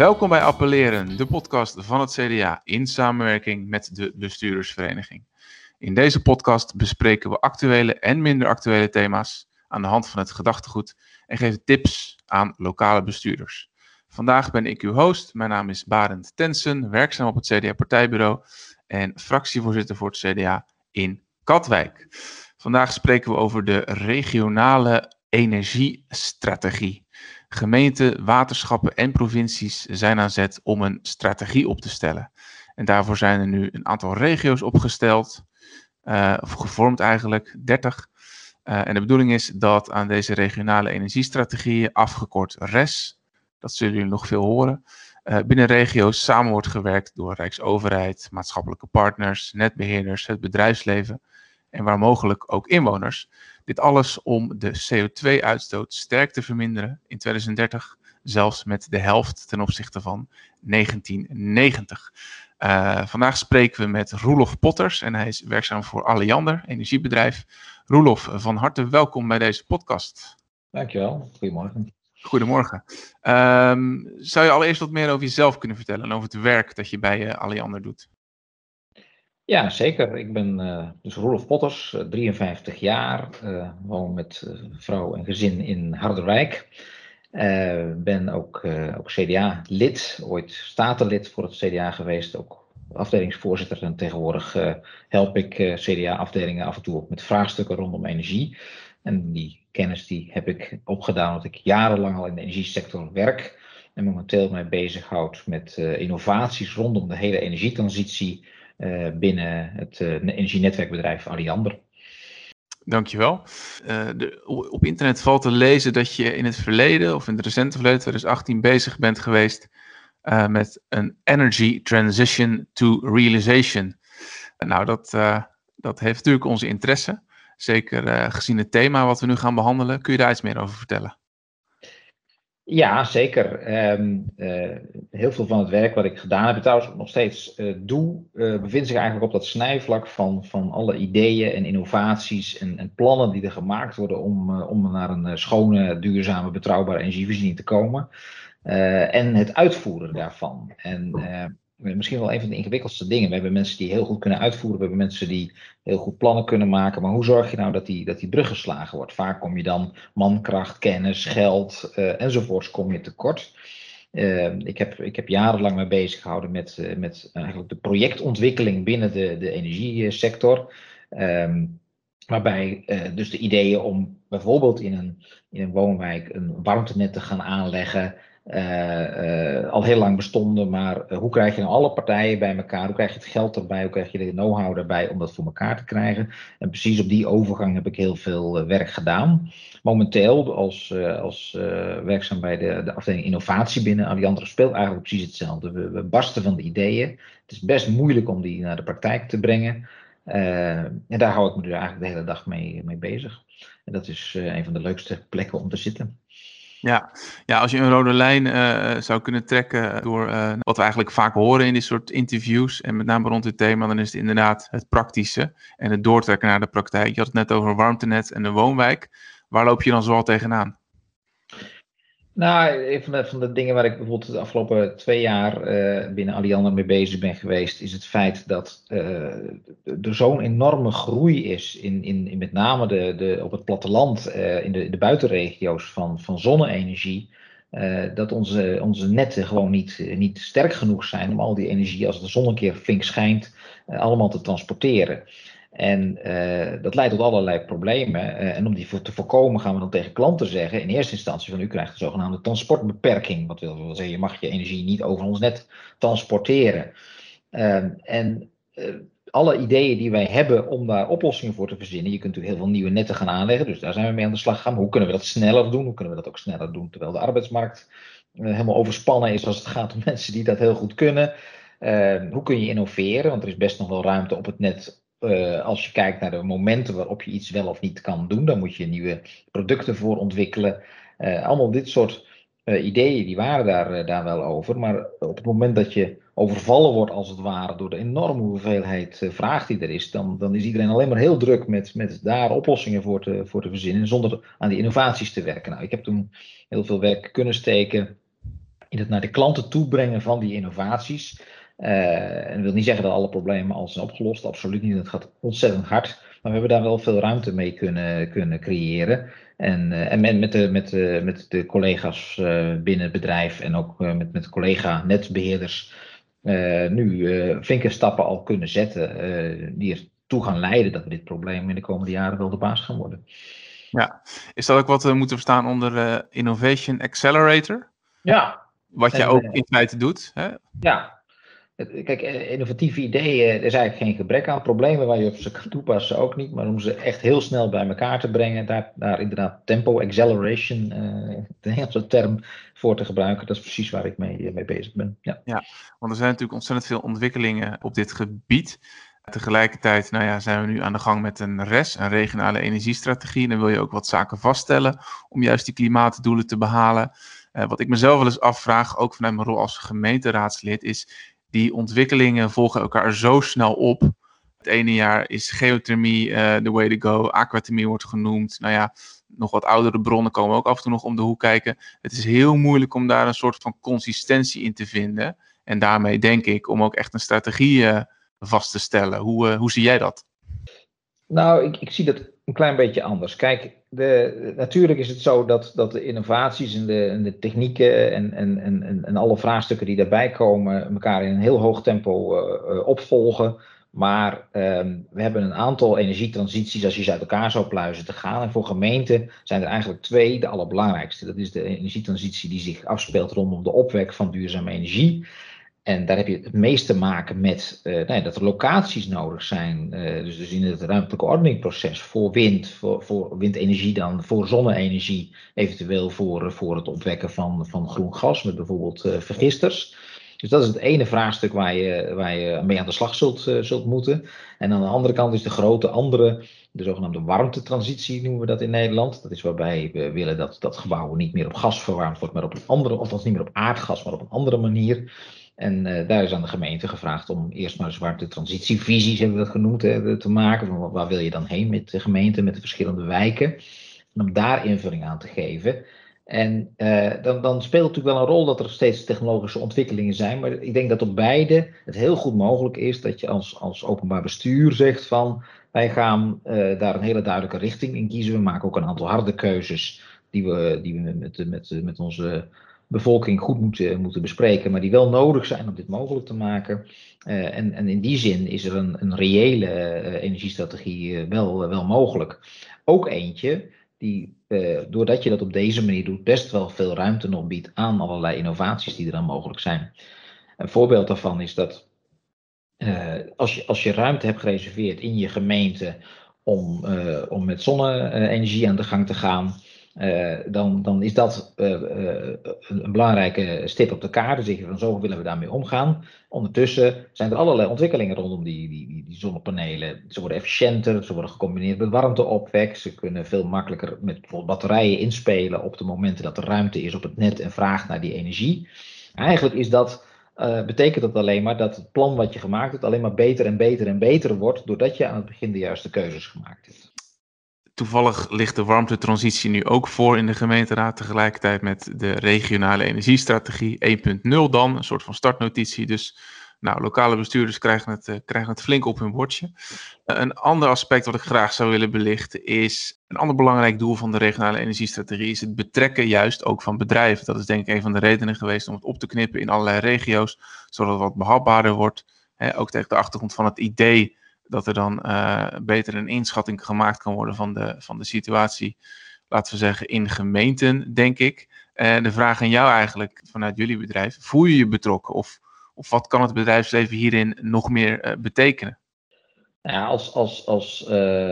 Welkom bij Appelleren, de podcast van het CDA in samenwerking met de bestuurdersvereniging. In deze podcast bespreken we actuele en minder actuele thema's aan de hand van het gedachtegoed en geven tips aan lokale bestuurders. Vandaag ben ik uw host. Mijn naam is Barend Tensen, werkzaam op het CDA-partijbureau en fractievoorzitter voor het CDA in Katwijk. Vandaag spreken we over de regionale energiestrategie. Gemeenten, waterschappen en provincies zijn aan zet om een strategie op te stellen. En daarvoor zijn er nu een aantal regio's opgesteld, uh, of gevormd eigenlijk, 30. Uh, en de bedoeling is dat aan deze regionale energiestrategieën, afgekort RES, dat zullen jullie nog veel horen, uh, binnen regio's samen wordt gewerkt door Rijksoverheid, maatschappelijke partners, netbeheerders, het bedrijfsleven en waar mogelijk ook inwoners. Dit alles om de CO2-uitstoot sterk te verminderen in 2030, zelfs met de helft ten opzichte van 1990. Uh, vandaag spreken we met Roelof Potters en hij is werkzaam voor Alliander, energiebedrijf. Roelof, van harte welkom bij deze podcast. Dankjewel, goedemorgen. Goedemorgen. Um, zou je allereerst wat meer over jezelf kunnen vertellen en over het werk dat je bij uh, Alliander doet? Ja, zeker. Ik ben uh, dus Roelof Potters, 53 jaar, uh, woon met vrouw en gezin in Harderwijk. ben ook, CDA-lid, ooit statenlid voor het CDA geweest, ook afdelingsvoorzitter. En tegenwoordig help ik CDA-afdelingen af en toe ook met vraagstukken rondom energie. En die kennis die heb ik opgedaan omdat ik jarenlang al in de energiesector werk. En momenteel mij bezighoud met innovaties rondom de hele energietransitie binnen het uh, energienetwerkbedrijf Alliander. Dankjewel. De, op internet valt te lezen dat je in het verleden, of in het recente verleden, 2018, bezig bent geweest met een Energy Transition to Realization. Nou, dat, dat heeft natuurlijk onze interesse. Zeker uh, gezien het thema wat we nu gaan behandelen. Kun je daar iets meer over vertellen? Ja, zeker. Um, uh, heel veel van het werk wat ik gedaan heb, trouwens nog steeds uh, doe, bevindt zich eigenlijk op dat snijvlak van, van alle ideeën en innovaties en, en plannen die er gemaakt worden om, om naar een schone, duurzame, betrouwbare energievoorziening te komen. en het uitvoeren daarvan. En misschien wel een van de ingewikkeldste dingen. We hebben mensen die heel goed kunnen uitvoeren, we hebben mensen die heel goed plannen kunnen maken. Maar hoe zorg je nou dat die, dat die brug geslagen wordt? Vaak kom je dan mankracht, kennis, geld uh, enzovoorts kom je tekort. Uh, ik, heb, ik heb jarenlang mee bezig gehouden met, uh, met eigenlijk de projectontwikkeling binnen de, de energiesector. Um, waarbij dus de ideeën om bijvoorbeeld in een, in een woonwijk een warmtenet te gaan aanleggen. Uh, uh, al heel lang bestonden, maar uh, hoe krijg je nou alle partijen bij elkaar? Hoe krijg je het geld erbij? Hoe krijg je de know-how erbij om dat voor elkaar te krijgen? En precies op die overgang heb ik heel veel werk gedaan. Momenteel, als, als werkzaam bij de, de afdeling innovatie binnen Allianz, speelt eigenlijk precies hetzelfde. We, barsten van de ideeën. Het is best moeilijk om die naar de praktijk te brengen. en daar hou ik me dus eigenlijk de hele dag mee, mee bezig. En dat is een van de leukste plekken om te zitten. Ja. ja, als je een rode lijn uh, zou kunnen trekken door uh, wat we eigenlijk vaak horen in dit soort interviews, en met name rond dit thema, dan is het inderdaad het praktische en het doortrekken naar de praktijk. Je had het net over warmtenet en de woonwijk. Waar loop je dan zoal tegenaan? Nou, een van de, dingen waar ik bijvoorbeeld de afgelopen twee jaar uh, binnen Alliander mee bezig ben geweest, is het feit dat uh, er zo'n enorme groei is in, in, in met name de, de, op het platteland, uh, in de, de buitenregio's van, van zonne-energie. dat onze, onze netten gewoon niet, niet sterk genoeg zijn om al die energie, als de zon een keer flink schijnt, allemaal te transporteren. En uh, dat leidt tot allerlei problemen. Uh, en om die te voorkomen gaan we dan tegen klanten zeggen, in eerste instantie van u krijgt een zogenaamde transportbeperking. Wat wil zeggen, je mag je energie niet over ons net transporteren. Uh, en alle ideeën die wij hebben om daar oplossingen voor te verzinnen. Je kunt natuurlijk heel veel nieuwe netten gaan aanleggen, dus daar zijn we mee aan de slag gaan. Hoe kunnen we dat sneller doen? Hoe kunnen we dat ook sneller doen terwijl de arbeidsmarkt helemaal overspannen is als het gaat om mensen die dat heel goed kunnen? hoe kun je innoveren? Want er is best nog wel ruimte op het net uh, als je kijkt naar de momenten waarop je iets wel of niet kan doen, dan moet je nieuwe producten voor ontwikkelen. Uh, allemaal dit soort uh, ideeën, die waren daar, daar wel over. Maar op het moment dat je overvallen wordt, als het ware, door de enorme hoeveelheid vraag die er is, dan, dan is iedereen alleen maar heel druk met, met daar oplossingen voor te, voor te verzinnen, zonder aan die innovaties te werken. Nou, ik heb toen heel veel werk kunnen steken in het naar de klanten toebrengen van die innovaties. Uh, en dat wil niet zeggen dat alle problemen al zijn opgelost, absoluut niet. Het gaat ontzettend hard. Maar we hebben daar wel veel ruimte mee kunnen, kunnen creëren. En, uh, en met, de, met, de, met de collega's uh, binnen het bedrijf en ook met, met collega-netbeheerders nu flinke stappen al kunnen zetten. die ertoe gaan leiden dat we dit probleem in de komende jaren wel de baas gaan worden. Ja, is dat ook wat we moeten verstaan onder Innovation Accelerator? Ja. Wat jij ook in feite doet. Hè? Ja, Kijk, eh, innovatieve ideeën, er is eigenlijk geen gebrek aan. Problemen waar je op ze kan toepassen ook niet. Maar om ze echt heel snel bij elkaar te brengen, daar, daar inderdaad tempo, acceleration, uh, de Engelse term voor te gebruiken. Dat is precies waar ik mee, eh, mee bezig ben. Ja. want er zijn natuurlijk ontzettend veel ontwikkelingen op dit gebied. Tegelijkertijd nou ja, zijn we nu aan de gang met een RES, een regionale energiestrategie. En dan wil je ook wat zaken vaststellen om juist die klimaatdoelen te behalen. Wat ik mezelf wel eens afvraag, ook vanuit mijn rol als gemeenteraadslid, is die ontwikkelingen volgen elkaar zo snel op. Het ene jaar is geothermie uh, the way to go, aquathermie wordt genoemd. Nou ja, nog wat oudere bronnen komen ook af en toe nog om de hoek kijken. Het is heel moeilijk om daar een soort van consistentie in te vinden. En daarmee denk ik om ook echt een strategie uh, vast te stellen. Hoe, uh, hoe zie jij dat? Nou, ik, ik zie dat een klein beetje anders. Kijk, de, natuurlijk is het zo dat, dat de innovaties en de, de technieken en, en, en, en alle vraagstukken die daarbij komen, elkaar in een heel hoog tempo uh, opvolgen. Maar um, we hebben een aantal energietransities, als je ze uit elkaar zou pluizen, te gaan. En voor gemeenten zijn er eigenlijk twee de allerbelangrijkste. Dat is de energietransitie die zich afspeelt rondom de opwek van duurzame energie. En daar heb je het meest te maken met uh, nou ja, dat er locaties nodig zijn. Uh, dus, dus in het ruimtelijke ordeningproces voor wind, voor, voor windenergie dan, voor zonne-energie, eventueel voor, voor het opwekken van, van groen gas met bijvoorbeeld vergisters. Dus dat is het ene vraagstuk waar je, waar je mee aan de slag zult, zult moeten. En aan de andere kant is de grote andere, de zogenaamde warmtetransitie noemen we dat in Nederland. Dat is waarbij we willen dat, dat gebouwen niet meer op gas verwarmd wordt, maar op een andere, of niet meer op aardgas, maar op een andere manier. En uh, daar is aan de gemeente gevraagd om eerst maar de transitievisies, hebben we dat genoemd, hè, te maken. Van waar wil je dan heen met de gemeente, met de verschillende wijken. En om daar invulling aan te geven. En uh, dan, dan, speelt natuurlijk wel een rol dat er steeds technologische ontwikkelingen zijn. Maar ik denk dat op beide het heel goed mogelijk is dat je als, als openbaar bestuur zegt van wij gaan uh, daar een hele duidelijke richting in kiezen. We maken ook een aantal harde keuzes die we, die we met, met, met onze bevolking goed moeten, moeten bespreken, maar die wel nodig zijn om dit mogelijk te maken. Uh, en, en, in die zin is er een, een reële uh, energiestrategie uh, wel, wel mogelijk. Ook eentje die, doordat je dat op deze manier doet, best wel veel ruimte nog biedt aan allerlei innovaties die er dan mogelijk zijn. Een voorbeeld daarvan is dat als, je, als je ruimte hebt gereserveerd in je gemeente om, om met zonne-energie aan de gang te gaan, uh, dan, dan is dat uh, uh, een belangrijke stip op de kaart. Dan zeg je van zo willen we daarmee omgaan. Ondertussen zijn er allerlei ontwikkelingen rondom die, die, die, die, zonnepanelen. Ze worden efficiënter, ze worden gecombineerd met warmteopwek. Ze kunnen veel makkelijker met bijvoorbeeld batterijen inspelen op de momenten dat er ruimte is op het net en vraag naar die energie. Eigenlijk is dat, betekent dat alleen maar dat het plan wat je gemaakt hebt alleen maar beter en beter en beter wordt doordat je aan het begin de juiste keuzes gemaakt hebt. Toevallig ligt de warmtetransitie nu ook voor in de gemeenteraad tegelijkertijd met de regionale energiestrategie 1.0 dan, een soort van startnotitie. Dus nou, lokale bestuurders krijgen het, uh, krijgen het flink op hun bordje. Uh, een ander aspect wat ik graag zou willen belichten is, een ander belangrijk doel van de regionale energiestrategie is het betrekken juist ook van bedrijven. Dat is denk ik een van de redenen geweest om het op te knippen in allerlei regio's, zodat het wat behapbaarder wordt. Hè, ook tegen de achtergrond van het idee dat er dan uh, beter een inschatting gemaakt kan worden van de, van de situatie, laten we zeggen, in gemeenten, denk ik. En de vraag aan jou eigenlijk vanuit jullie bedrijf, voel je je betrokken of, of wat kan het bedrijfsleven hierin nog meer uh, betekenen? Nou ja, als, als, als,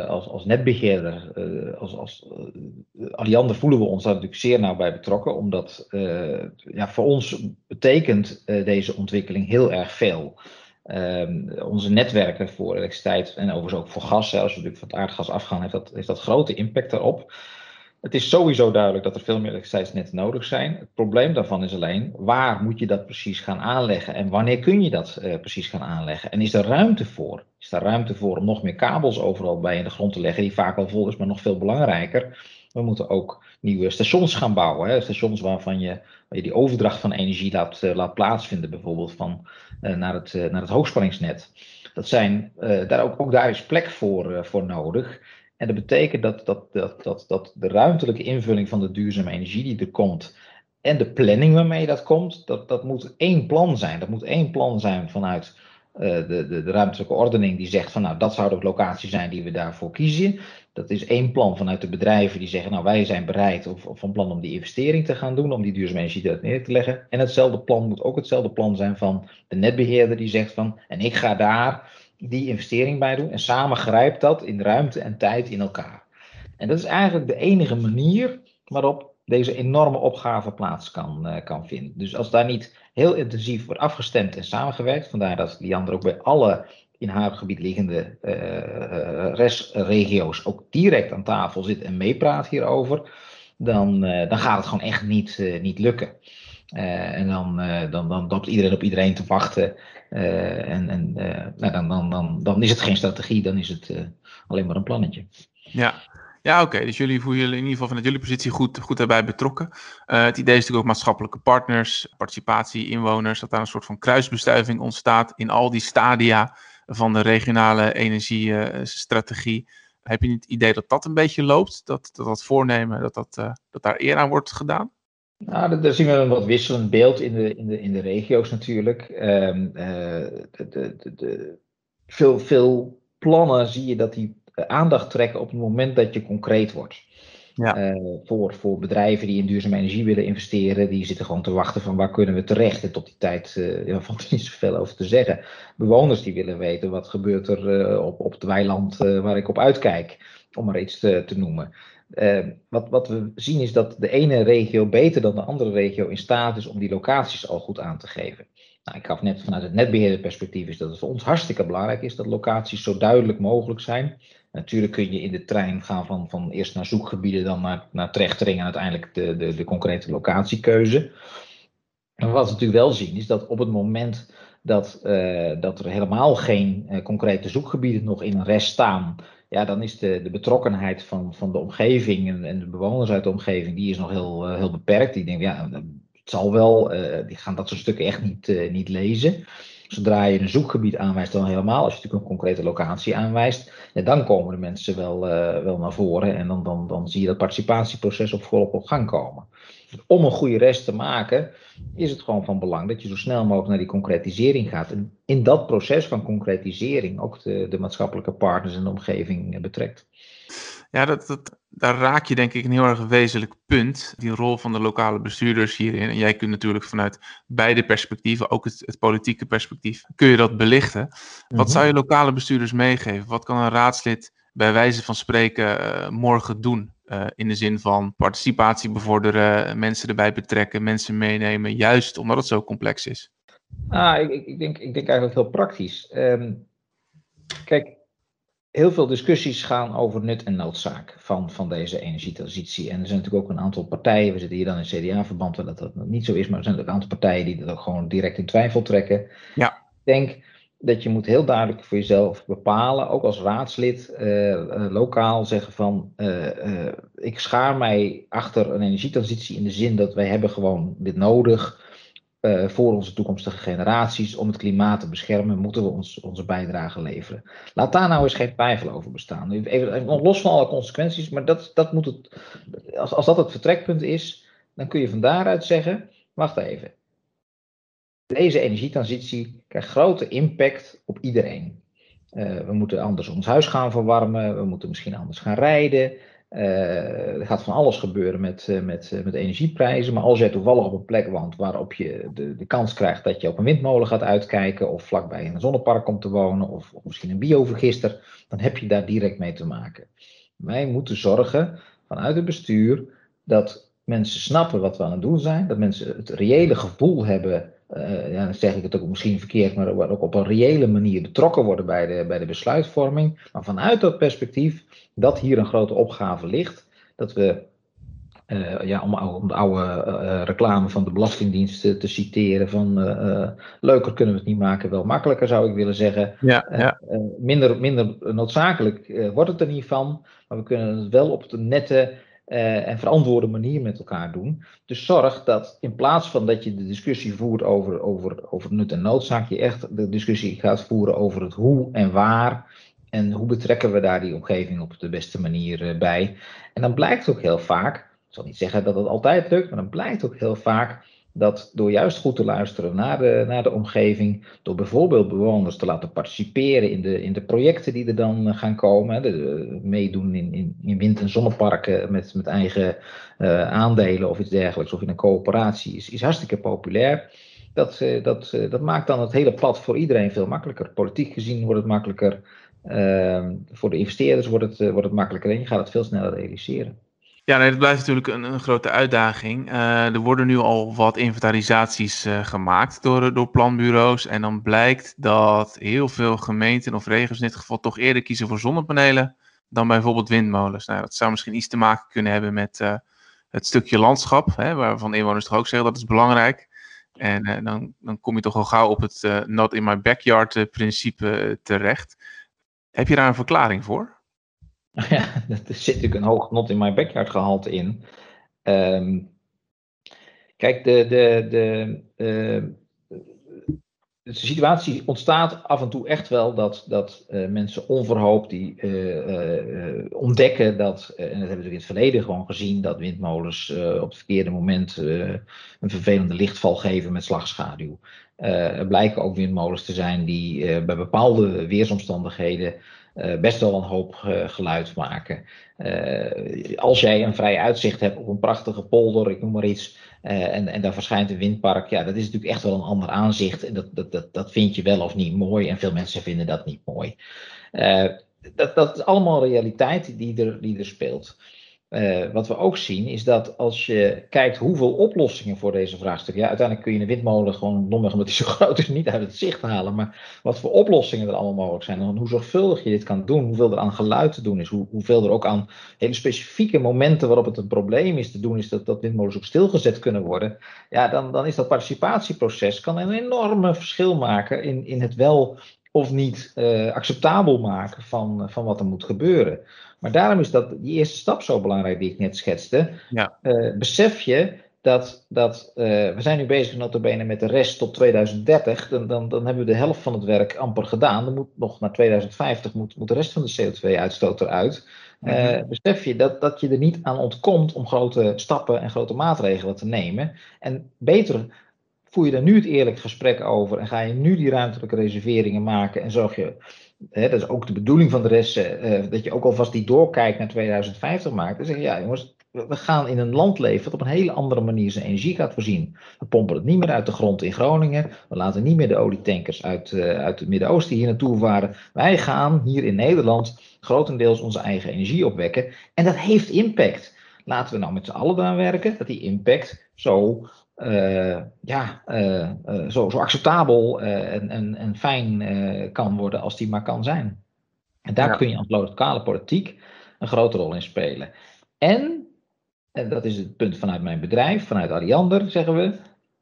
als, als netbeheerder, uh, als, als Alliander voelen we ons daar natuurlijk zeer nauw bij betrokken, omdat ja, voor ons betekent deze ontwikkeling heel erg veel. Um, onze netwerken voor elektriciteit en overigens ook voor gas, als we natuurlijk van het aardgas afgaan, heeft dat, dat grote impact daarop. Het is sowieso duidelijk dat er veel meer elektriciteitsnetten nodig zijn. Het probleem daarvan is alleen, waar moet je dat precies gaan aanleggen en wanneer kun je dat uh, precies gaan aanleggen? En is er ruimte voor? Is er ruimte voor om nog meer kabels overal bij in de grond te leggen, die vaak al vol is, maar nog veel belangrijker, We moeten ook nieuwe stations gaan bouwen. Hè? Stations waarvan je, waar je die overdracht van energie laat, laat plaatsvinden, bijvoorbeeld van, naar, het, naar het hoogspanningsnet. Dat zijn, daar ook, ook daar is plek voor, voor nodig. En dat betekent dat, dat, dat, dat, dat de ruimtelijke invulling van de duurzame energie die er komt en de planning waarmee dat komt, dat, dat moet één plan zijn. Dat moet één plan zijn vanuit de, de, de, ruimtelijke ordening die zegt van nou dat zou de locatie zijn die we daarvoor kiezen. Dat is één plan vanuit de bedrijven die zeggen nou wij zijn bereid of, van plan om die investering te gaan doen, om die duurzame energie neer te leggen. En hetzelfde plan moet ook hetzelfde plan zijn van de netbeheerder die zegt van en ik ga daar die investering bij doen. En samen grijpt dat in ruimte en tijd in elkaar. En dat is eigenlijk de enige manier waarop deze enorme opgave plaats kan, uh, kan vinden. Dus als daar niet heel intensief wordt afgestemd en samengewerkt, vandaar dat die andere ook bij alle in haar gebied liggende uh, restregio's ook direct aan tafel zit en meepraat hierover, dan, uh, dan gaat het gewoon echt niet, niet lukken. en dan, dan, dan iedereen op iedereen te wachten. en en nou, dan, dan, dan, dan is het geen strategie, dan is het alleen maar een plannetje. Ja, ja, oké. Dus jullie voelen jullie in ieder geval vanuit jullie positie goed, goed daarbij betrokken. Uh, het idee is natuurlijk ook maatschappelijke partners, participatie, inwoners, dat daar een soort van kruisbestuiving ontstaat in al die stadia van de regionale energiestrategie. Heb je niet het idee dat dat een beetje loopt? Dat dat, voornemen, dat, dat, uh, dat daar eer aan wordt gedaan? Nou, daar zien we een wat wisselend beeld in de, in de, in de regio's natuurlijk. Uh, de, de, de, veel, veel plannen zie je dat die aandacht trekken op het moment dat je concreet wordt. Ja. Uh, voor, voor bedrijven die in duurzame energie willen investeren, die zitten gewoon te wachten van waar kunnen we terecht. En tot die tijd uh, ja, valt er niet zoveel over te zeggen. Bewoners die willen weten wat gebeurt er uh, op, op het weiland waar ik op uitkijk, om maar iets te, te noemen. wat, wat we zien is dat de ene regio beter dan de andere regio in staat is om die locaties al goed aan te geven. Nou, ik gaf net vanuit het netbeheerderperspectief is dat het voor ons hartstikke belangrijk is dat locaties zo duidelijk mogelijk zijn. Natuurlijk kun je in de trein gaan van, van eerst naar zoekgebieden, dan naar, naar trechtering en uiteindelijk de, de, de concrete locatiekeuze. Wat we natuurlijk wel zien is dat op het moment dat, uh, dat er helemaal geen uh, concrete zoekgebieden nog in een rest staan, ja, dan is de, de betrokkenheid van, van de omgeving en, en de bewoners uit de omgeving, die is nog heel, uh, heel beperkt. Die denken, ja, het zal wel, die gaan dat soort stukken echt niet, niet lezen. Zodra je een zoekgebied aanwijst, dan helemaal. Als je natuurlijk een concrete locatie aanwijst, dan komen de mensen wel, uh, wel naar voren. En dan, dan, dan zie je dat participatieproces op volop op gang komen. Om een goede rest te maken, is het gewoon van belang dat je zo snel mogelijk naar die concretisering gaat. En in dat proces van concretisering ook de, de maatschappelijke partners en de omgeving betrekt. Ja, dat, dat, daar raak je denk ik een heel erg wezenlijk punt. Die rol van de lokale bestuurders hierin. En jij kunt natuurlijk vanuit beide perspectieven, ook het, het politieke perspectief, kun je dat belichten. Wat mhm. zou je lokale bestuurders meegeven? Wat kan een raadslid bij wijze van spreken uh, morgen doen? Uh, in de zin van participatie bevorderen, mensen erbij betrekken, mensen meenemen, juist omdat het zo complex is. Ah, ik, ik, denk, ik denk eigenlijk heel praktisch. Um, kijk, heel veel discussies gaan over nut en noodzaak van, van deze energietransitie. En er zijn natuurlijk ook een aantal partijen, we zitten hier dan in CDA-verband waar dat, dat niet zo is, maar er zijn ook een aantal partijen die dat ook gewoon direct in twijfel trekken. Ja. Ik denk dat je moet heel duidelijk voor jezelf bepalen, ook als raadslid, uh, uh, lokaal zeggen van, uh, ik schaar mij achter een energietransitie in de zin dat wij hebben gewoon dit nodig uh, voor onze toekomstige generaties. Om het klimaat te beschermen, moeten we ons, onze bijdrage leveren. Laat daar nou eens geen twijfel over bestaan. Even, los van alle consequenties, maar dat, dat moet het, als, als dat het vertrekpunt is, dan kun je van daaruit zeggen: wacht even. Deze energietransitie krijgt grote impact op iedereen. Uh, we moeten anders ons huis gaan verwarmen, we moeten misschien anders gaan rijden. Uh, er gaat van alles gebeuren met, uh, met, uh, met energieprijzen. Maar als jij toevallig op een plek woont waarop je de, de kans krijgt dat je op een windmolen gaat uitkijken, of vlakbij een zonnepark komt te wonen, of, of misschien een biovergister, dan heb je daar direct mee te maken. Wij moeten zorgen vanuit het bestuur dat mensen snappen wat we aan het doen zijn, dat mensen het reële gevoel hebben uh, ja, dan zeg ik het ook misschien verkeerd, maar ook op een reële manier betrokken worden bij de, bij de besluitvorming. Maar vanuit dat perspectief dat hier een grote opgave ligt, dat we, uh, ja, om, om, de oude uh, reclame van de Belastingdienst te, te citeren, van leuker kunnen we het niet maken, wel makkelijker zou ik willen zeggen. Ja, ja. minder, minder noodzakelijk wordt het er niet van, maar we kunnen het wel op de nette uh, en verantwoorde manier met elkaar doen. Dus zorg dat in plaats van dat je de discussie voert over, over, over nut en noodzaak, je echt de discussie gaat voeren over het hoe en waar. En hoe betrekken we daar die omgeving op de beste manier bij. En dan blijkt ook heel vaak, ik zal niet zeggen dat het altijd lukt, maar dan blijkt ook heel vaak dat door juist goed te luisteren naar de, naar de omgeving, door bijvoorbeeld bewoners te laten participeren in de, in de projecten die er dan eh, gaan komen, meedoen in, in, in wind- en zonneparken met, met eigen uh, aandelen of iets dergelijks, of in een coöperatie, is, is hartstikke populair. Dat, uh, dat, dat maakt dan het hele pad voor iedereen veel makkelijker. Politiek gezien wordt het makkelijker, ehm, voor de investeerders wordt het, wordt het makkelijker en je gaat het veel sneller realiseren. Ja, nee, dat blijft natuurlijk een, een grote uitdaging. Uh, er worden nu al wat inventarisaties uh, gemaakt door, door planbureaus. En dan blijkt dat heel veel gemeenten of regio's in dit geval toch eerder kiezen voor zonnepanelen dan bijvoorbeeld windmolens. Nou, dat zou misschien iets te maken kunnen hebben met het stukje landschap, hè, waarvan inwoners toch ook zeggen dat is belangrijk. En dan, dan kom je toch al gauw op het not in my backyard principe terecht. Heb je daar een verklaring voor? Ja, er zit natuurlijk een hoog not in my backyard gehalte in. Um, kijk, de, de, de, uh, de situatie ontstaat af en toe echt wel dat, dat uh, mensen onverhoopt die uh, ontdekken dat, en dat hebben we natuurlijk in het verleden gewoon gezien, dat windmolens op het verkeerde moment een vervelende lichtval geven met slagschaduw. er blijken ook windmolens te zijn die bij bepaalde weersomstandigheden best wel een hoop uh, geluid maken. Uh, als jij een vrij uitzicht hebt op een prachtige polder, ik noem maar iets, en, en daar verschijnt een windpark, ja, dat is natuurlijk echt wel een ander aanzicht. En dat, dat, dat, dat vind je wel of niet mooi, en veel mensen vinden dat niet mooi. dat, dat is allemaal realiteit die er, die er speelt. Uh, wat we ook zien is dat als je kijkt hoeveel oplossingen voor deze vraagstuk. Ja, uiteindelijk kun je een windmolen gewoon, domweg omdat die zo groot is, niet uit het zicht halen. Maar wat voor oplossingen er allemaal mogelijk zijn. En hoe zorgvuldig je dit kan doen. Hoeveel er aan geluid te doen is. Hoe, hoeveel er ook aan hele specifieke momenten waarop het een probleem is te doen. Is dat, dat windmolens ook stilgezet kunnen worden. Ja, dan, dan is dat participatieproces kan een enorme verschil maken in, in het wel of niet uh, acceptabel maken van, van wat er moet gebeuren. Maar daarom is dat die eerste stap zo belangrijk die ik net schetste. Ja. Uh, besef je dat, dat uh, we zijn nu bezig notabene met de rest tot 2030. Dan, dan, dan hebben we de helft van het werk amper gedaan. Dan moet nog naar 2050 moet, moet de rest van de CO2-uitstoot eruit. Uh, mm besef je dat, dat je er niet aan ontkomt om grote stappen en grote maatregelen te nemen. En beter voer je daar nu het eerlijk gesprek over en ga je nu die ruimtelijke reserveringen maken en zorg je hè, dat is ook de bedoeling van de rest, uh, dat je ook alvast die doorkijk naar 2050 maakt. Dan zeg je, ja jongens, we gaan in een land leven dat op een hele andere manier zijn energie gaat voorzien. We pompen het niet meer uit de grond in Groningen. We laten niet meer de olietankers uit, uh, uit het Midden-Oosten hier naartoe varen. Wij gaan hier in Nederland grotendeels onze eigen energie opwekken. En dat heeft impact. Laten we nou met z'n allen aan werken dat die impact zo uh, ja, uh, uh, zo, zo acceptabel en, en, en fijn kan worden als die maar kan zijn. En daar ja. kun je als lokale politiek een grote rol in spelen. En, en dat is het punt vanuit mijn bedrijf, vanuit Ariander zeggen we,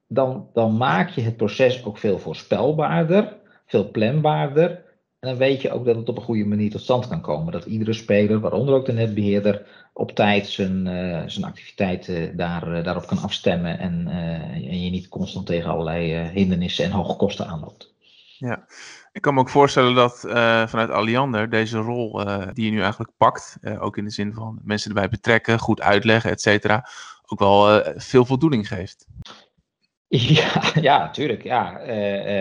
dan, dan maak je het proces ook veel voorspelbaarder, veel planbaarder. En dan weet je ook dat het op een goede manier tot stand kan komen. Dat iedere speler, waaronder ook de netbeheerder, op tijd zijn, uh, zijn activiteiten daar, uh, daarop kan afstemmen en, en, je niet constant tegen allerlei hindernissen en hoge kosten aanloopt. Ja, ik kan me ook voorstellen dat vanuit Alliander deze rol die je nu eigenlijk pakt, ook in de zin van mensen erbij betrekken, goed uitleggen, et cetera, ook wel veel voldoening geeft. Ja, ja, natuurlijk. Ja.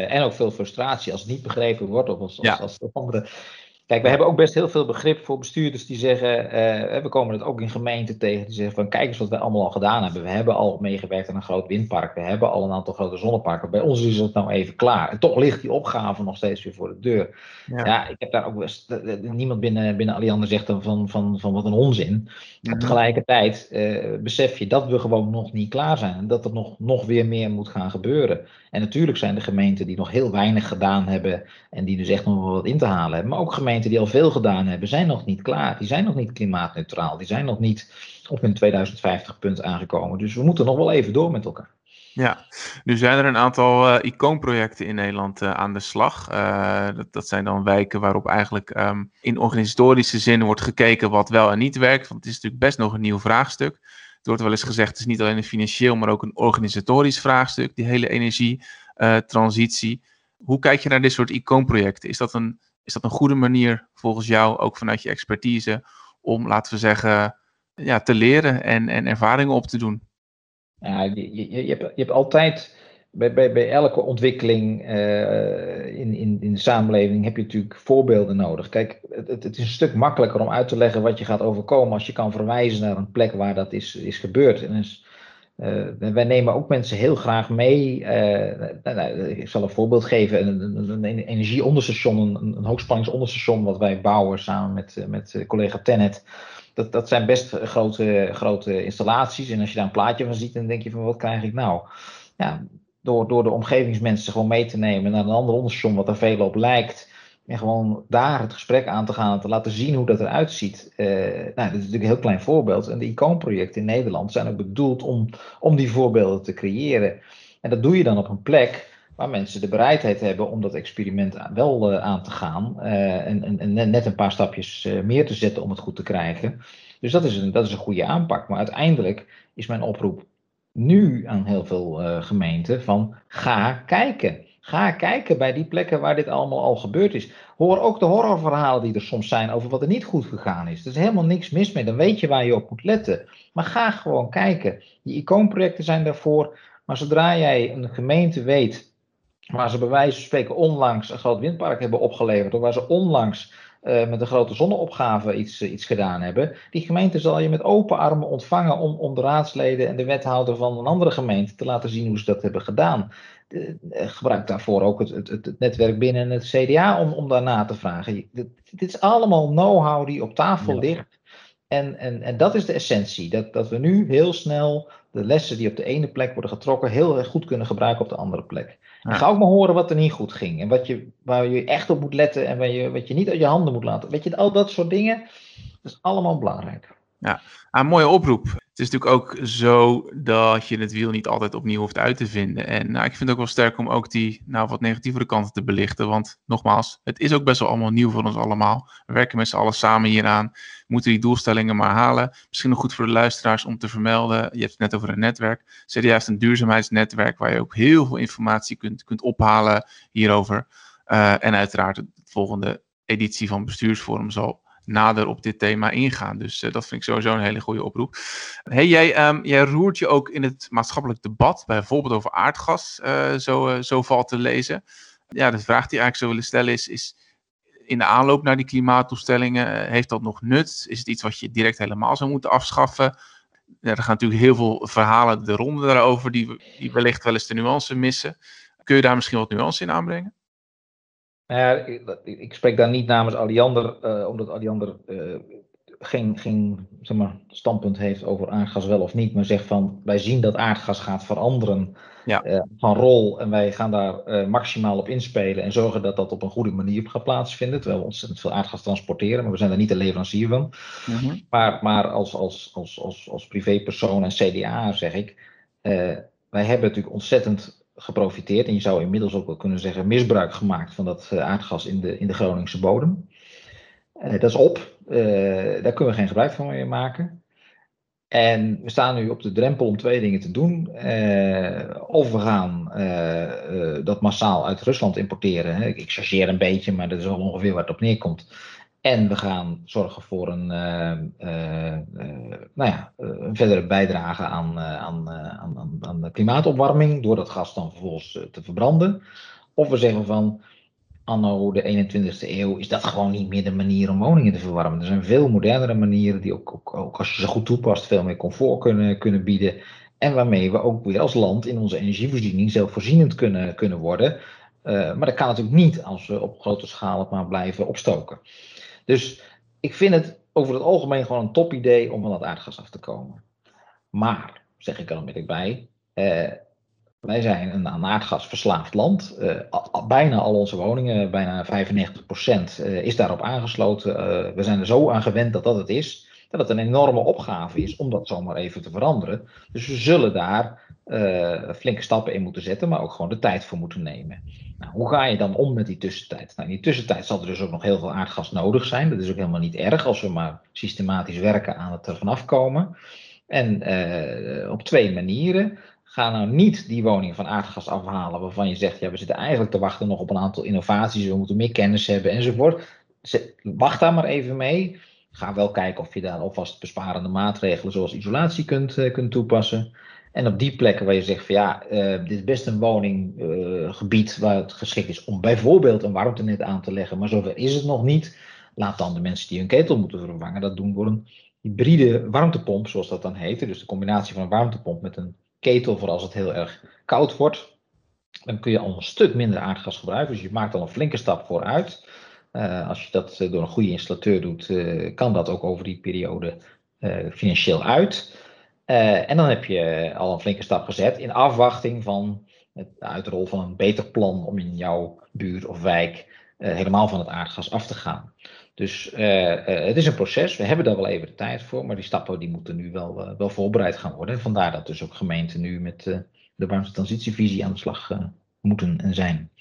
en ook veel frustratie als het niet begrepen wordt of als, ja. als, als andere Kijk, we hebben ook best heel veel begrip voor bestuurders die zeggen, uh, we komen het ook in gemeenten tegen, die zeggen van kijk eens wat we allemaal al gedaan hebben. We hebben al meegewerkt aan een groot windpark, we hebben al een aantal grote zonneparken. Bij ons is het nou even klaar. En toch ligt die opgave nog steeds weer voor de deur. Ja, ja ik heb daar ook best, niemand binnen, binnen Alliander zegt dan van, van, van wat een onzin. Mhm. Tegelijkertijd uh, besef je dat we gewoon nog niet klaar zijn en dat er nog, nog weer meer moet gaan gebeuren. En natuurlijk zijn er gemeenten die nog heel weinig gedaan hebben en die dus echt nog wel wat in te halen hebben. Maar ook gemeenten die al veel gedaan hebben, zijn nog niet klaar. Die zijn nog niet klimaatneutraal. Die zijn nog niet op hun 2050 punt aangekomen. Dus we moeten nog wel even door met elkaar. Ja, nu zijn er een aantal uh, icoonprojecten in Nederland uh, aan de slag. Uh, dat, dat, zijn dan wijken waarop eigenlijk um, in organisatorische zin wordt gekeken wat wel en niet werkt. Want het is natuurlijk best nog een nieuw vraagstuk. Wordt wel eens gezegd, het is niet alleen een financieel, maar ook een organisatorisch vraagstuk, die hele energietransitie. Hoe kijk je naar dit soort icoonprojecten? Is dat, een, is dat een goede manier volgens jou, ook vanuit je expertise, om, laten we zeggen, ja, te leren en, en ervaringen op te doen? Ja, je, je, je, hebt, je hebt altijd bij, bij, bij elke ontwikkeling uh, in, in, in de samenleving heb je natuurlijk voorbeelden nodig. Kijk, het, het, is een stuk makkelijker om uit te leggen wat je gaat overkomen als je kan verwijzen naar een plek waar dat is, is gebeurd. En dus, uh, wij nemen ook mensen heel graag mee. Uh, nou, nou, ik zal een voorbeeld geven: een, een, een energieonderstation, een, een hoogspanningsonderstation, wat wij bouwen samen met, met collega Tennet dat, dat zijn best grote, grote installaties. En als je daar een plaatje van ziet, dan denk je van wat krijg ik nou? Ja, door, door de omgevingsmensen gewoon mee te nemen naar een ander onderstation wat er veel op lijkt. En gewoon daar het gesprek aan te gaan, te laten zien hoe dat eruit ziet. Uh, nou, dat is natuurlijk een heel klein voorbeeld. En de icoonprojecten in Nederland zijn ook bedoeld om, om die voorbeelden te creëren. En dat doe je dan op een plek waar mensen de bereidheid hebben om dat experiment wel uh, aan te gaan. Uh, en, en, en, net een paar stapjes meer te zetten om het goed te krijgen. Dus dat is, een, dat is een goede aanpak. Maar uiteindelijk is mijn oproep nu aan heel veel gemeenten van ga kijken. Ga kijken bij die plekken waar dit allemaal al gebeurd is. Hoor ook de horrorverhalen die er soms zijn over wat er niet goed gegaan is. Er is helemaal niks mis mee. Dan weet je waar je op moet letten. Maar ga gewoon kijken. Die icoonprojecten zijn daarvoor. Maar zodra jij een gemeente weet waar ze bij wijze van spreken onlangs een groot windpark hebben opgeleverd, of waar ze onlangs uh, met een grote zonneopgave iets, uh, iets gedaan hebben. Die gemeente zal je met open armen ontvangen om, om de raadsleden en de wethouder van een andere gemeente te laten zien hoe ze dat hebben gedaan. De, uh, gebruik daarvoor ook het, het, het, netwerk binnen het CDA om, om daarna te vragen. Dit, dit is allemaal know-how die op tafel ja. ligt. En, en, en dat is de essentie. Dat, dat we nu heel snel de lessen die op de ene plek worden getrokken, heel erg goed kunnen gebruiken op de andere plek. Ga ook maar horen wat er niet goed ging. En wat je, waar je echt op moet letten en waar je, wat je niet uit je handen moet laten. Weet je, al dat soort dingen. Dat is allemaal belangrijk. Ja, een mooie oproep. Het is natuurlijk ook zo dat je het wiel niet altijd opnieuw hoeft uit te vinden. En nou, ik vind het ook wel sterk om ook die nou, wat negatievere kanten te belichten. Want nogmaals, het is ook best wel allemaal nieuw voor ons allemaal. We werken met z'n allen samen hieraan. We moeten die doelstellingen maar halen. Misschien nog goed voor de luisteraars om te vermelden. Je hebt het net over een netwerk. CDA heeft een duurzaamheidsnetwerk waar je ook heel veel informatie kunt, kunt ophalen hierover. Uh, en uiteraard de volgende editie van Bestuursforum zal nader op dit thema ingaan. Dus uh, dat vind ik sowieso een hele goede oproep. Hey, jij, um, jij roert je ook in het maatschappelijk debat, bijvoorbeeld over aardgas, uh, zo, uh, zo valt te lezen. Ja, de vraag die ik eigenlijk zou willen stellen is, is in de aanloop naar die klimaattoestellingen, heeft dat nog nut? Is het iets wat je direct helemaal zou moeten afschaffen? Er gaan natuurlijk heel veel verhalen de ronde daarover, die, die wellicht wel eens de nuance missen. Kun je daar misschien wat nuance in aanbrengen? Nou ja, ik, ik, spreek daar niet namens Aliander, uh, omdat Aliander uh, geen, geen zeg maar, standpunt heeft over aardgas wel of niet, maar zegt van wij zien dat aardgas gaat veranderen ja. uh, van rol en wij gaan daar maximaal op inspelen en zorgen dat dat op een goede manier gaat plaatsvinden, terwijl we ontzettend veel aardgas transporteren, maar we zijn daar niet de leverancier van. Mm -hmm. Maar, maar als, als, als, als, als privépersoon en CDA zeg ik, wij hebben natuurlijk ontzettend geprofiteerd. En je zou inmiddels ook wel kunnen zeggen misbruik gemaakt van dat eh, aardgas in de, in de Groningse bodem. Uh, dat is op. Uh, daar kunnen we geen gebruik van meer maken. En we staan nu op de drempel om twee dingen te doen. Of we gaan dat massaal uit Rusland importeren. Ik chargeer een beetje, maar dat is wel ongeveer waar het op neerkomt. En we gaan zorgen voor een, uh, uh, nou ja, een verdere bijdrage aan, aan, aan, aan, klimaatopwarming door dat gas dan vervolgens te verbranden. Of we zeggen van anno de 21ste eeuw is dat gewoon niet meer de manier om woningen te verwarmen. Er zijn veel modernere manieren die ook, ook, als je ze goed toepast veel meer comfort kunnen, kunnen bieden. En waarmee we ook weer als land in onze energievoorziening zelfvoorzienend kunnen, kunnen worden. maar dat kan natuurlijk niet als we op grote schaal maar blijven opstoken. Dus ik vind het over het algemeen gewoon een top idee om van dat aardgas af te komen. Maar, zeg ik er onmiddellijk bij, eh, wij zijn een aan aardgas verslaafd land. Al, bijna al onze woningen, bijna 95% uh, is daarop aangesloten. We zijn er zo aan gewend dat dat het is. dat het een enorme opgave is om dat zomaar even te veranderen. Dus we zullen daar uh, flinke stappen in moeten zetten, maar ook gewoon de tijd voor moeten nemen. Nou, hoe ga je dan om met die tussentijd? Nou, in die tussentijd zal er dus ook nog heel veel aardgas nodig zijn. Dat is ook helemaal niet erg als we maar systematisch werken aan het er vanaf komen. En uh, op twee manieren. Ga nou niet die woning van aardgas afhalen waarvan je zegt, ja, we zitten eigenlijk te wachten nog op een aantal innovaties, we moeten meer kennis hebben enzovoort. Wacht daar maar even mee. Ga wel kijken of je daar alvast besparende maatregelen zoals isolatie kunt, uh, kunt toepassen. En op die plekken waar je zegt van ja, uh, dit is best een woninggebied uh, waar het geschikt is om bijvoorbeeld een warmtenet aan te leggen, maar zover is het nog niet. Laat dan de mensen die hun ketel moeten vervangen dat doen door een hybride warmtepomp, zoals dat dan heet. Dus de combinatie van een warmtepomp met een ketel voor als het heel erg koud wordt. Dan kun je al een stuk minder aardgas gebruiken. Dus je maakt al een flinke stap vooruit. Uh, als je dat door een goede installateur doet, kan dat ook over die periode financieel uit. En dan heb je al een flinke stap gezet in afwachting van het uitrol van een beter plan om in jouw buurt of wijk helemaal van het aardgas af te gaan. Dus uh, het is een proces. We hebben daar wel even de tijd voor, maar die stappen die moeten nu wel, wel voorbereid gaan worden. Vandaar dat dus ook gemeenten nu met de warmtetransitievisie aan de slag moeten en zijn.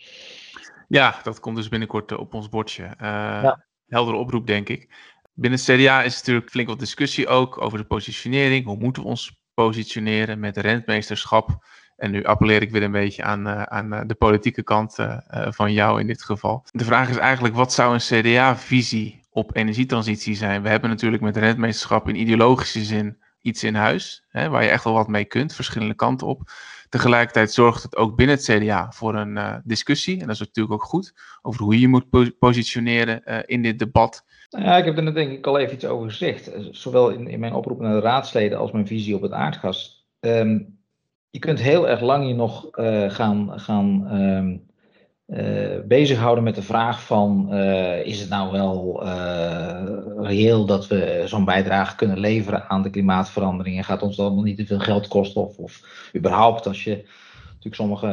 Ja, dat komt dus binnenkort op ons bordje. Ja. Heldere oproep, denk ik. Binnen het CDA is natuurlijk flink wat discussie ook over de positionering. Hoe moeten we ons positioneren met rentmeesterschap? En nu appelleer ik weer een beetje aan, aan de politieke kant van jou in dit geval. De vraag is eigenlijk, wat zou een CDA-visie op energietransitie zijn? We hebben natuurlijk met rentmeesterschap in ideologische zin iets in huis, hè, waar je echt wel wat mee kunt, verschillende kanten op. Tegelijkertijd zorgt het ook binnen het CDA voor een discussie, en dat is natuurlijk ook goed, over hoe je moet po positioneren in dit debat. Nou ja, ik heb er net denk ik al even iets over gezegd. Zowel in, in mijn oproep naar de raadsleden als mijn visie op het aardgas. Um, je kunt heel erg lang je nog uh, gaan, gaan um, uh, bezighouden met de vraag van is het nou wel reëel dat we zo'n bijdrage kunnen leveren aan de klimaatverandering en gaat ons dat allemaal niet te veel geld kosten of, of überhaupt als je natuurlijk sommige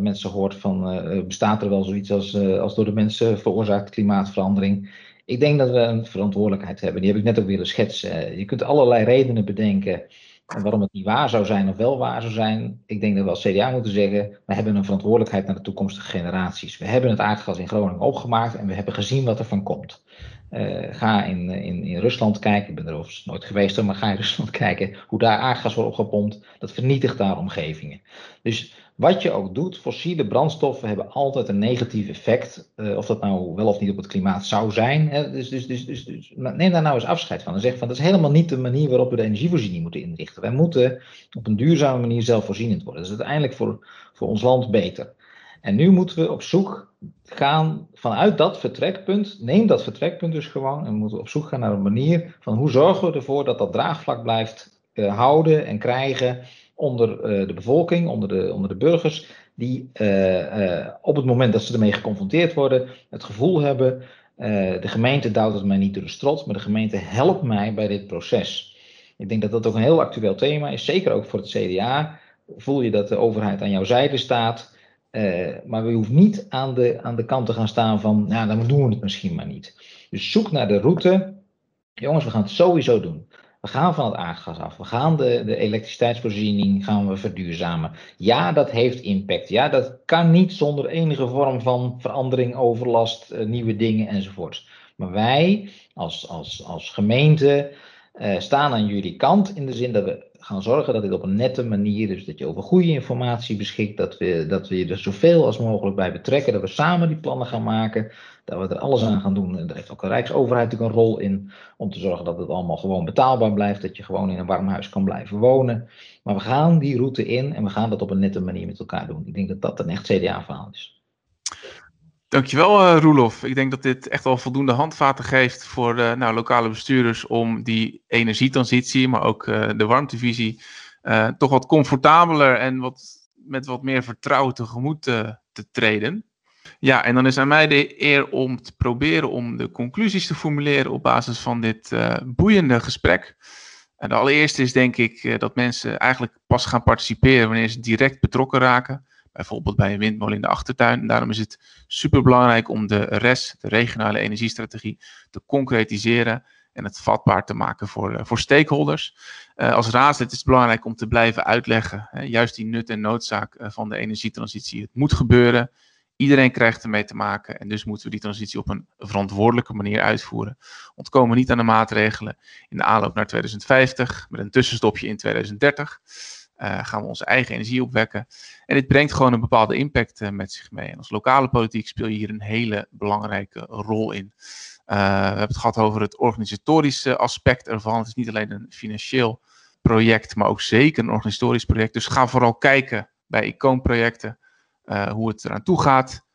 mensen hoort van bestaat er wel zoiets als, als door de mensen veroorzaakte klimaatverandering. Ik denk dat we een verantwoordelijkheid hebben. Die heb ik net ook willen schetsen. Je kunt allerlei redenen bedenken en waarom het niet waar zou zijn of wel waar zou zijn, ik denk dat we als CDA moeten zeggen, we hebben een verantwoordelijkheid naar de toekomstige generaties. We hebben het aardgas in Groningen opgemaakt en we hebben gezien wat er van komt. Uh, ga in, in, in Rusland kijken, ik ben er overigens nooit geweest, maar ga in Rusland kijken hoe daar aardgas wordt opgepompt. Dat vernietigt daar omgevingen. Dus wat je ook doet, fossiele brandstoffen hebben altijd een negatief effect. Uh, of dat nou wel of niet op het klimaat zou zijn. Hè. Dus, dus, dus, dus, dus neem daar nou eens afscheid van. En zeg van dat is helemaal niet de manier waarop we de energievoorziening moeten inrichten. Wij moeten op een duurzame manier zelfvoorzienend worden. Dat is uiteindelijk voor, voor ons land beter. En nu moeten we op zoek gaan vanuit dat vertrekpunt. Neem dat vertrekpunt dus gewoon. En we moeten op zoek gaan naar een manier van hoe zorgen we ervoor dat dat draagvlak blijft uh, houden en krijgen onder uh, de bevolking, onder de, onder de burgers, die uh, op het moment dat ze ermee geconfronteerd worden, het gevoel hebben, de gemeente duwt het mij niet door de strot, maar de gemeente helpt mij bij dit proces. Ik denk dat dat ook een heel actueel thema is, zeker ook voor het CDA. Voel je dat de overheid aan jouw zijde staat, maar we hoeven niet aan de, aan de kant te gaan staan van, nou dan doen we het misschien maar niet. Dus zoek naar de route. Jongens, we gaan het sowieso doen. We gaan van het aardgas af. We gaan de, de elektriciteitsvoorziening gaan we verduurzamen. Ja, dat heeft impact. Ja, dat kan niet zonder enige vorm van verandering, overlast, uh, nieuwe dingen enzovoort. Maar wij als, als, als gemeente uh, staan aan jullie kant in de zin dat we gaan zorgen dat dit op een nette manier, dus dat je over goede informatie beschikt, dat we, dat we je er zoveel als mogelijk bij betrekken, dat we samen die plannen gaan maken, dat we er alles aan gaan doen. En daar heeft ook de Rijksoverheid natuurlijk een rol in, om te zorgen dat het allemaal gewoon betaalbaar blijft, dat je gewoon in een warm huis kan blijven wonen. Maar we gaan die route in en we gaan dat op een nette manier met elkaar doen. Ik denk dat dat een echt CDA-verhaal is. Dankjewel, uh, Roelof. Ik denk dat dit echt wel voldoende handvaten geeft voor uh, nou, lokale bestuurders om die energietransitie, maar ook uh, de warmtevisie, toch wat comfortabeler en wat, met wat meer vertrouwen tegemoet te, te treden. Ja, en dan is aan mij de eer om te proberen om de conclusies te formuleren op basis van dit boeiende gesprek. En de allereerste is denk ik dat mensen eigenlijk pas gaan participeren wanneer ze direct betrokken raken bijvoorbeeld bij een windmolen in de achtertuin. En daarom is het superbelangrijk om de RES, de regionale energiestrategie, te concretiseren en het vatbaar te maken voor, voor stakeholders. als raadslid is het belangrijk om te blijven uitleggen, juist die nut en noodzaak van de energietransitie. Het moet gebeuren. Iedereen krijgt ermee te maken en dus moeten we die transitie op een verantwoordelijke manier uitvoeren. Ontkomen niet aan de maatregelen in de aanloop naar 2050 met een tussenstopje in 2030. Uh, gaan we onze eigen energie opwekken. En dit brengt gewoon een bepaalde impact uh, met zich mee. En als lokale politiek speel je hier een hele belangrijke rol in. Uh, we hebben het gehad over het organisatorische aspect ervan. Het is niet alleen een financieel project, maar ook zeker een organisatorisch project. Dus ga vooral kijken bij icoonprojecten hoe het eraan toe gaat.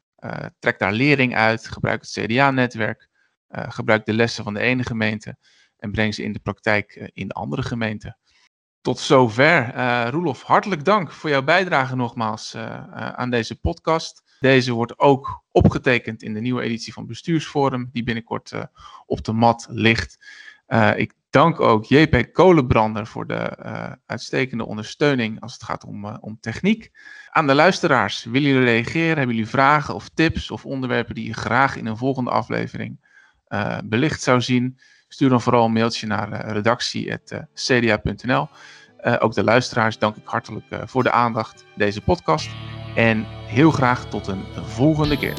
trek daar lering uit. Gebruik het CDA-netwerk. gebruik de lessen van de ene gemeente. En breng ze in de praktijk in de andere gemeenten. Tot zover. Uh, Roelof, hartelijk dank voor jouw bijdrage nogmaals uh, uh, aan deze podcast. Deze wordt ook opgetekend in de nieuwe editie van Bestuursforum, die binnenkort op de mat ligt. ik dank ook JP Kolenbrander voor de uitstekende ondersteuning als het gaat om, om techniek. Aan de luisteraars, willen jullie reageren? Hebben jullie vragen of tips of onderwerpen die je graag in een volgende aflevering belicht zou zien? Stuur dan vooral een mailtje naar uh, redactie.cda.nl. Uh, ook de luisteraars dank ik hartelijk uh, voor de aandacht deze podcast. En heel graag tot een volgende keer.